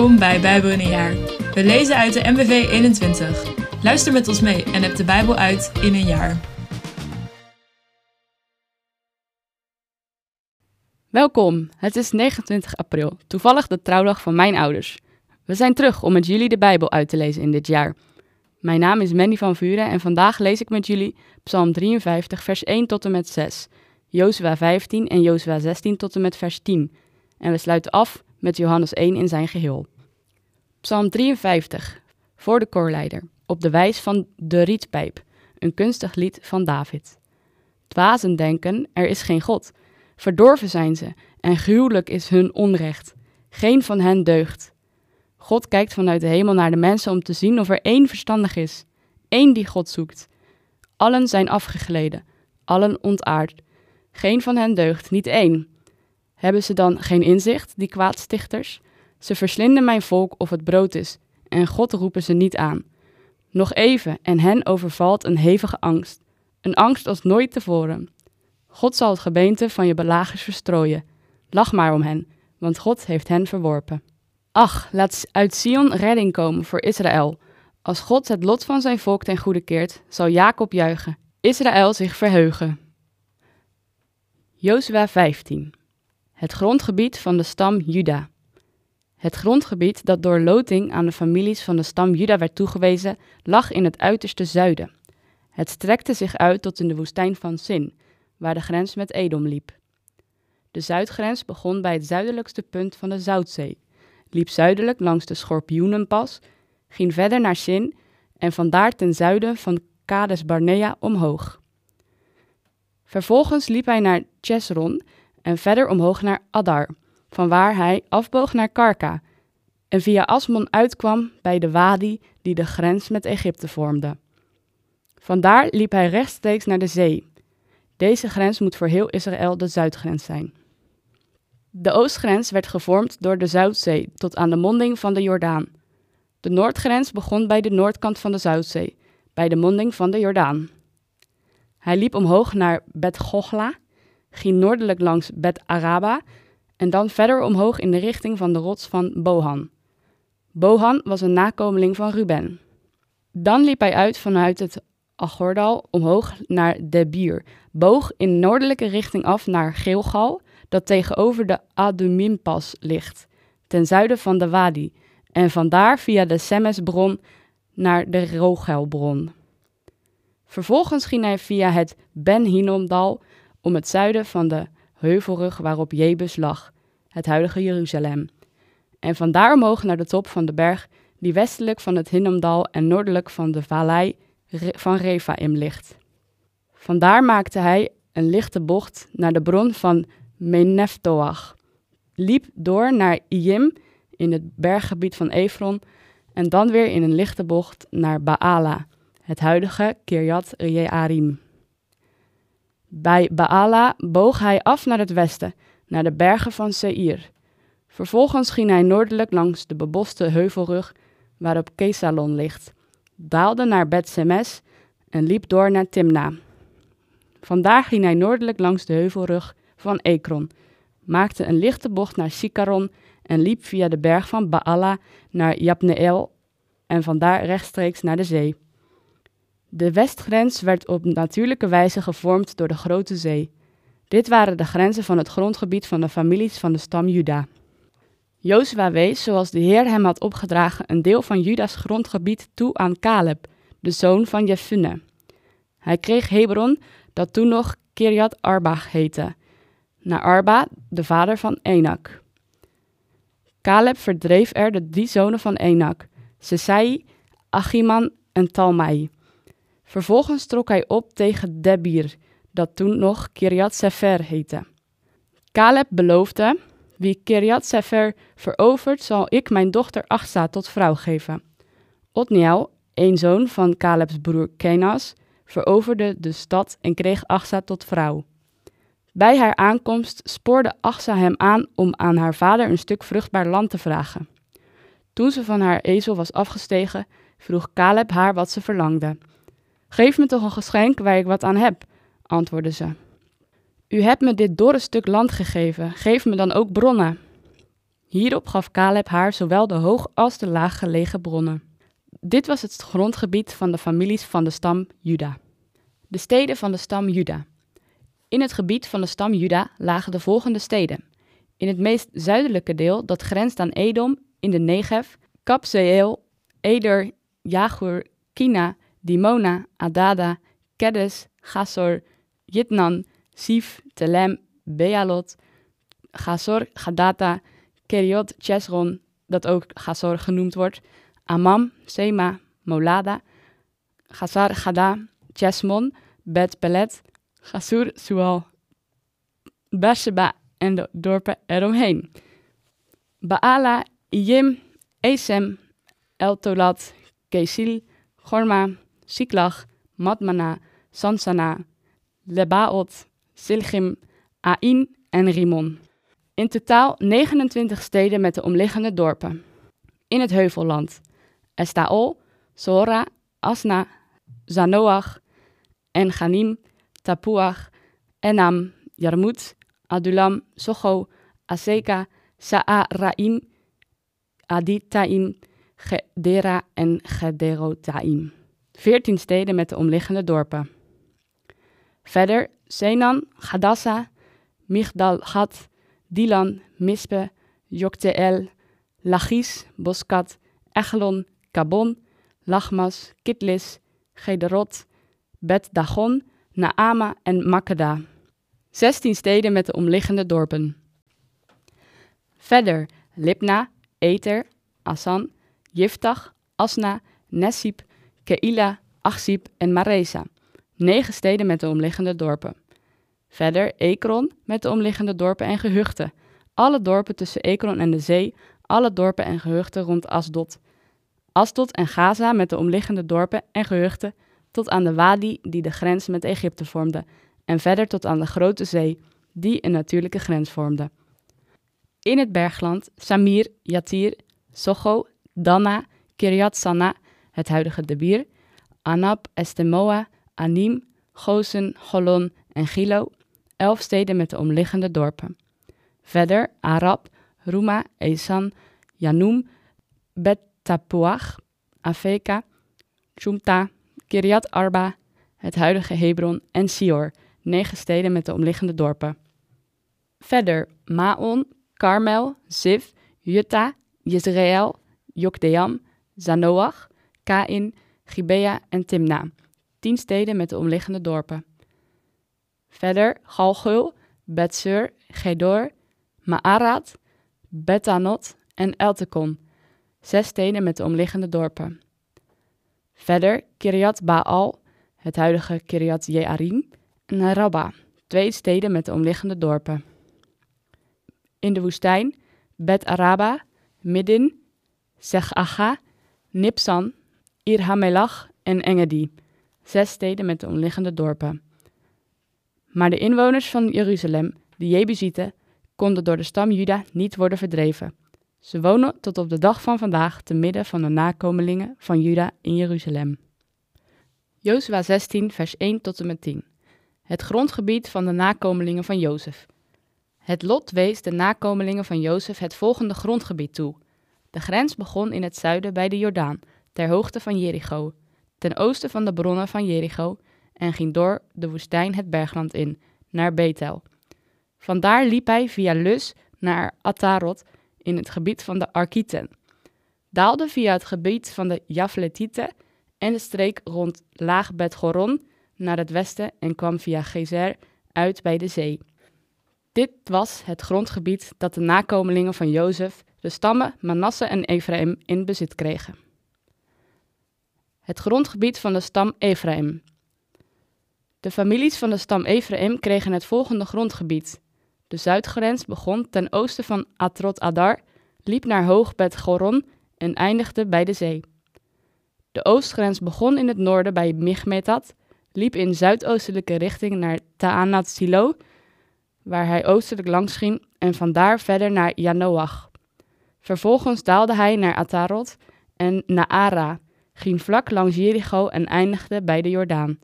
Welkom bij Bijbel in een jaar. We lezen uit de MBV 21. Luister met ons mee en heb de Bijbel uit in een jaar. Welkom, het is 29 april, toevallig de trouwdag van mijn ouders. We zijn terug om met jullie de Bijbel uit te lezen in dit jaar. Mijn naam is Mandy van Vuren en vandaag lees ik met jullie Psalm 53, vers 1 tot en met 6, Jozua 15 en Jozua 16 tot en met vers 10. En we sluiten af met Johannes 1 in zijn geheel. Psalm 53, voor de koorleider, op de wijs van de rietpijp, een kunstig lied van David. Dwazen denken, er is geen God. Verdorven zijn ze, en gruwelijk is hun onrecht. Geen van hen deugt. God kijkt vanuit de hemel naar de mensen om te zien of er één verstandig is, één die God zoekt. Allen zijn afgegleden, allen ontaard. Geen van hen deugt, niet één. Hebben ze dan geen inzicht, die kwaadstichters? Ze verslinden mijn volk of het brood is, en God roepen ze niet aan. Nog even, en hen overvalt een hevige angst, een angst als nooit tevoren. God zal het gebeente van je belagers verstrooien. Lach maar om hen, want God heeft hen verworpen. Ach, laat uit Sion redding komen voor Israël. Als God het lot van zijn volk ten goede keert, zal Jacob juichen, Israël zich verheugen. Jozua 15 Het grondgebied van de stam Juda. Het grondgebied dat door loting aan de families van de stam Juda werd toegewezen, lag in het uiterste zuiden. Het strekte zich uit tot in de woestijn van Sin, waar de grens met Edom liep. De zuidgrens begon bij het zuidelijkste punt van de Zoutzee, liep zuidelijk langs de Schorpioenenpas, ging verder naar Sin en vandaar ten zuiden van Kades Barnea omhoog. Vervolgens liep hij naar Chesron en verder omhoog naar Adar, vanwaar hij afboog naar Karka en via Asmon uitkwam bij de wadi die de grens met Egypte vormde. Vandaar liep hij rechtstreeks naar de zee. Deze grens moet voor heel Israël de zuidgrens zijn. De oostgrens werd gevormd door de Zuidzee tot aan de monding van de Jordaan. De noordgrens begon bij de noordkant van de Zuidzee, bij de monding van de Jordaan. Hij liep omhoog naar Bet Gochla, ging noordelijk langs Bet Araba en dan verder omhoog in de richting van de rots van Bohan. Bohan was een nakomeling van Ruben. Dan liep hij uit vanuit het Agordal omhoog naar Debir, boog in noordelijke richting af naar Geelgal, dat tegenover de Adumimpas ligt, ten zuiden van de Wadi, en vandaar via de Semesbron naar de Rogelbron. Vervolgens ging hij via het Ben Hinnomdal om het zuiden van de heuvelrug waarop Jebus lag, het huidige Jeruzalem, en vandaar omhoog naar de top van de berg die westelijk van het Hinnomdal en noordelijk van de vallei van Refaim ligt. Vandaar maakte hij een lichte bocht naar de bron van Meneftoach, liep door naar Iyim in het berggebied van Efron en dan weer in een lichte bocht naar Baala, het huidige Kirjat Jearim. Bij Baala boog hij af naar het westen, naar de bergen van Seir. Vervolgens ging hij noordelijk langs de beboste heuvelrug waarop Kesalon ligt, daalde naar Bet-Semes en liep door naar Timna. Vandaar ging hij noordelijk langs de heuvelrug van Ekron, maakte een lichte bocht naar Sikaron en liep via de berg van Baala naar Jabneel en vandaar rechtstreeks naar de zee. De westgrens werd op natuurlijke wijze gevormd door de Grote Zee. Dit waren de grenzen van het grondgebied van de families van de stam Juda. Jozua wees, zoals de Heer hem had opgedragen, een deel van Juda's grondgebied toe aan Caleb, de zoon van Jefune. Hij kreeg Hebron, dat toen nog Kirjat Arba heette, naar Arba, de vader van Enak. Caleb verdreef er de drie zonen van Enak, Sesai, Achiman en Talmai. Vervolgens trok hij op tegen Debir, dat toen nog Kirjat Sefer heette. Caleb beloofde, wie Kirjat Sefer verovert, zal ik mijn dochter Achsa tot vrouw geven. Otniel, een zoon van Calebs broer Kenas, veroverde de stad en kreeg Achsa tot vrouw. Bij haar aankomst spoorde Achsa hem aan om aan haar vader een stuk vruchtbaar land te vragen. Toen ze van haar ezel was afgestegen, vroeg Caleb haar wat ze verlangde. Geef me toch een geschenk waar ik wat aan heb, antwoordde ze. U hebt me dit dorre stuk land gegeven, geef me dan ook bronnen. Hierop gaf Caleb haar zowel de hoog als de laag gelegen bronnen. Dit was het grondgebied van de families van de stam Juda. De steden van de stam Juda. In het gebied van de stam Juda lagen de volgende steden. In het meest zuidelijke deel, dat grenst aan Edom, in de Negev, Kapseel, Eder, Jagur, Kina, Dimona, Adada, Kedes, Gasor, Jitnan, Sif, Telem, Bealot, Gazor, Gadata, Keriot, Chesron, dat ook Gazor genoemd wordt, Amam, Sema, Molada, Gazar, Gada, Chesmon, Bet Pelet, Gazur, Sual, Beersheba en de dorpen eromheen. Baala, Iyim, Esem, Eltolat, Kesil, Gorma, Siklag, Matmana, Sansana, Lebaot, Silgim, Ain en Rimon. In totaal 29 steden met de omliggende dorpen. In het Heuvelland. Estaol, Sora, Asna, Zanoach, En-Ganim, Tapuach, Enam, Jarmut, Adulam, Socho, Aseka, Sa'a-Raim, Aditaim, Gedera en Gederotaim. 14 steden met de omliggende dorpen. Verder Senan, Gadassa, Migdal-Gad, Dilan, Mispe, Jokteel, Lachis, Boskat, Echelon, Kabon, Lachmas, Kitlis, Gederot, Bet Dagon, Naama en Makeda. 16 steden met de omliggende dorpen. Verder Libna, Eter, Asan, Yiftach, Asna, Nesip, Keila, Achsip en Maresa. 9 steden met de omliggende dorpen. Verder Ekron met de omliggende dorpen en gehuchten. Alle dorpen tussen Ekron en de zee, alle dorpen en gehuchten rond Asdod. Asdod en Gaza met de omliggende dorpen en gehuchten tot aan de wadi die de grens met Egypte vormde en verder tot aan de grote zee die een natuurlijke grens vormde. In het bergland Samir, Yatir, Socho, Danna, Kiryat Sanna, het huidige Debir, Anab, Estemoa, Anim, Gozen, Golon en Gilo, elf steden met de omliggende dorpen. Verder Arab, Ruma, Esan, Yanum, Bet Tapuach, Afeka, Chumta, Kiryat Arba, het huidige Hebron en Sior, negen steden met de omliggende dorpen. Verder Maon, Karmel, Ziv, Jutta, Jezreel, Jokdeam, Zanoach, Kain, Gibea en Timna, tien steden met de omliggende dorpen. Verder Galgul, Betsur, Gedor, Ma'arat, Betanot en Eltekon, zes steden met de omliggende dorpen. Verder Kiryat Baal, het huidige Kiryat Jearim, en Rabba, twee steden met de omliggende dorpen. In de woestijn Bet Araba, Midin, Zechacha, Nipsan, Ir en Engedi, zes steden met de omliggende dorpen. Maar de inwoners van Jeruzalem, de Jebusieten, konden door de stam Juda niet worden verdreven. Ze wonen tot op de dag van vandaag te midden van de nakomelingen van Juda in Jeruzalem. Jozua 16, vers 1 tot en met 10. Het grondgebied van de nakomelingen van Jozef. Het lot wees de nakomelingen van Jozef het volgende grondgebied toe. De grens begon in het zuiden bij de Jordaan, ter hoogte van Jericho, ten oosten van de bronnen van Jericho, en ging door de woestijn het bergland in, naar Bethel. Vandaar liep hij via Lus naar Atarot in het gebied van de Arkieten, daalde via het gebied van de Jafletieten en de streek rond Laag Bet Goron naar het westen en kwam via Gezer uit bij de zee. Dit was het grondgebied dat de nakomelingen van Jozef, de stammen Manasse en Ephraim, in bezit kregen. Het grondgebied van de stam Ephraim. De families van de stam Ephraim kregen het volgende grondgebied. De zuidgrens begon ten oosten van Atrot Adar, liep naar hoog Bet Goron en eindigde bij de zee. De oostgrens begon in het noorden bij Michmetat, liep in zuidoostelijke richting naar Taanat Silo, waar hij oostelijk langs ging en vandaar verder naar Janoach. Vervolgens daalde hij naar Atarot en Naara, ging vlak langs Jericho en eindigde bij de Jordaan.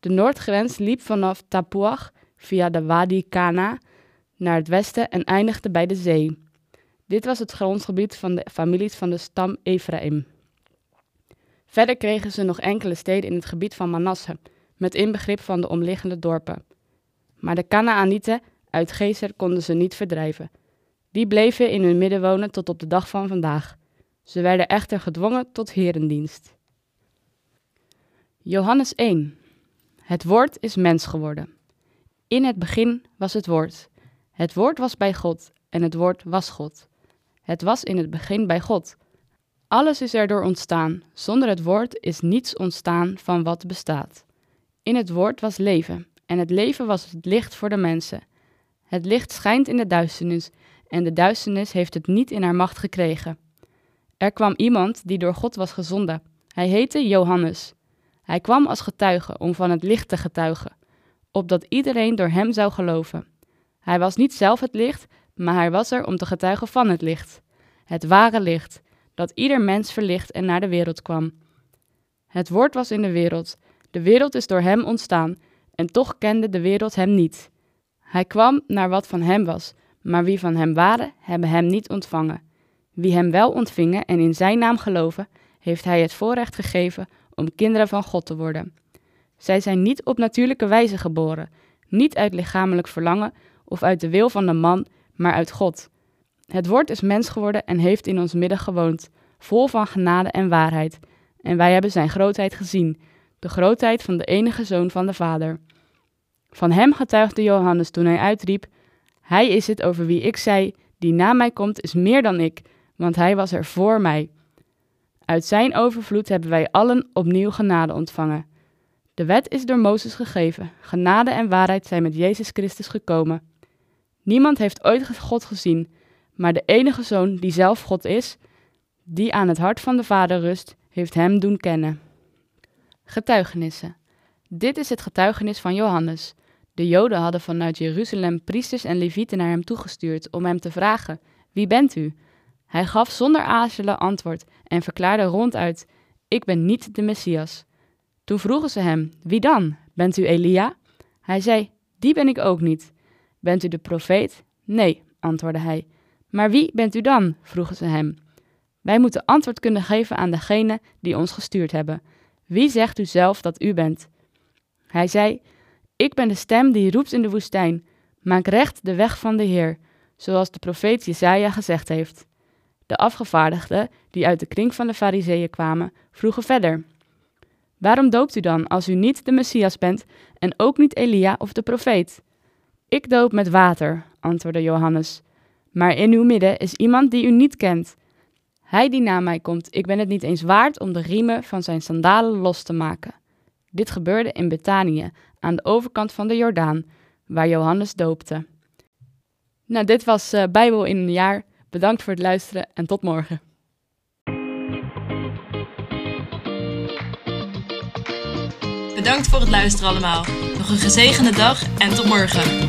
De noordgrens liep vanaf Tapuach via de Wadi Kana naar het westen en eindigde bij de zee. Dit was het grondgebied van de families van de stam Ephraim. Verder kregen ze nog enkele steden in het gebied van Manasse, met inbegrip van de omliggende dorpen. Maar de Canaanieten uit Gezer konden ze niet verdrijven. Die bleven in hun midden wonen tot op de dag van vandaag. Ze werden echter gedwongen tot herendienst. Johannes 1. Het woord is mens geworden. In het begin was het woord. Het woord was bij God en het woord was God. Het was in het begin bij God. Alles is erdoor ontstaan. Zonder het woord is niets ontstaan van wat bestaat. In het woord was leven en het leven was het licht voor de mensen. Het licht schijnt in de duisternis en de duisternis heeft het niet in haar macht gekregen. Er kwam iemand die door God was gezonden. Hij heette Johannes. Hij kwam als getuige om van het licht te getuigen, opdat iedereen door hem zou geloven. Hij was niet zelf het licht, maar hij was er om te getuigen van het licht. Het ware licht, dat ieder mens verlicht en naar de wereld kwam. Het woord was in de wereld, de wereld is door hem ontstaan, en toch kende de wereld hem niet. Hij kwam naar wat van hem was, maar wie van hem waren, hebben hem niet ontvangen. Wie hem wel ontvingen en in zijn naam geloven, heeft hij het voorrecht gegeven om kinderen van God te worden. Zij zijn niet op natuurlijke wijze geboren, niet uit lichamelijk verlangen of uit de wil van de man, maar uit God. Het woord is mens geworden en heeft in ons midden gewoond, vol van genade en waarheid. En wij hebben zijn grootheid gezien, de grootheid van de enige zoon van de Vader. Van hem getuigde Johannes toen hij uitriep: Hij is het over wie ik zei: Die na mij komt, is meer dan ik, want hij was er voor mij. Uit zijn overvloed hebben wij allen opnieuw genade ontvangen. De wet is door Mozes gegeven, genade en waarheid zijn met Jezus Christus gekomen. Niemand heeft ooit God gezien, maar de enige zoon die zelf God is, die aan het hart van de Vader rust, heeft hem doen kennen. Getuigenissen. Dit is het getuigenis van Johannes. De Joden hadden vanuit Jeruzalem priesters en levieten naar hem toegestuurd om hem te vragen: Wie bent u? Hij gaf zonder aarzelen antwoord en verklaarde ronduit: Ik ben niet de Messias. Toen vroegen ze hem: Wie dan? Bent u Elia? Hij zei: Die ben ik ook niet. Bent u de profeet? Nee, antwoordde hij. Maar wie bent u dan? vroegen ze hem. Wij moeten antwoord kunnen geven aan degene die ons gestuurd hebben. Wie zegt u zelf dat u bent? Hij zei: Ik ben de stem die roept in de woestijn: Maak recht de weg van de Heer, zoals de profeet Jesaja gezegd heeft. De afgevaardigden, die uit de kring van de Fariseeën kwamen, vroegen verder: Waarom doopt u dan als u niet de Messias bent en ook niet Elia of de profeet? Ik doop met water, antwoordde Johannes. Maar in uw midden is iemand die u niet kent. Hij die na mij komt, ik ben het niet eens waard om de riemen van zijn sandalen los te maken. Dit gebeurde in Betanië, aan de overkant van de Jordaan, waar Johannes doopte. Nou, dit was uh, Bijbel in een jaar. Bedankt voor het luisteren en tot morgen. Bedankt voor het luisteren allemaal. Nog een gezegende dag en tot morgen.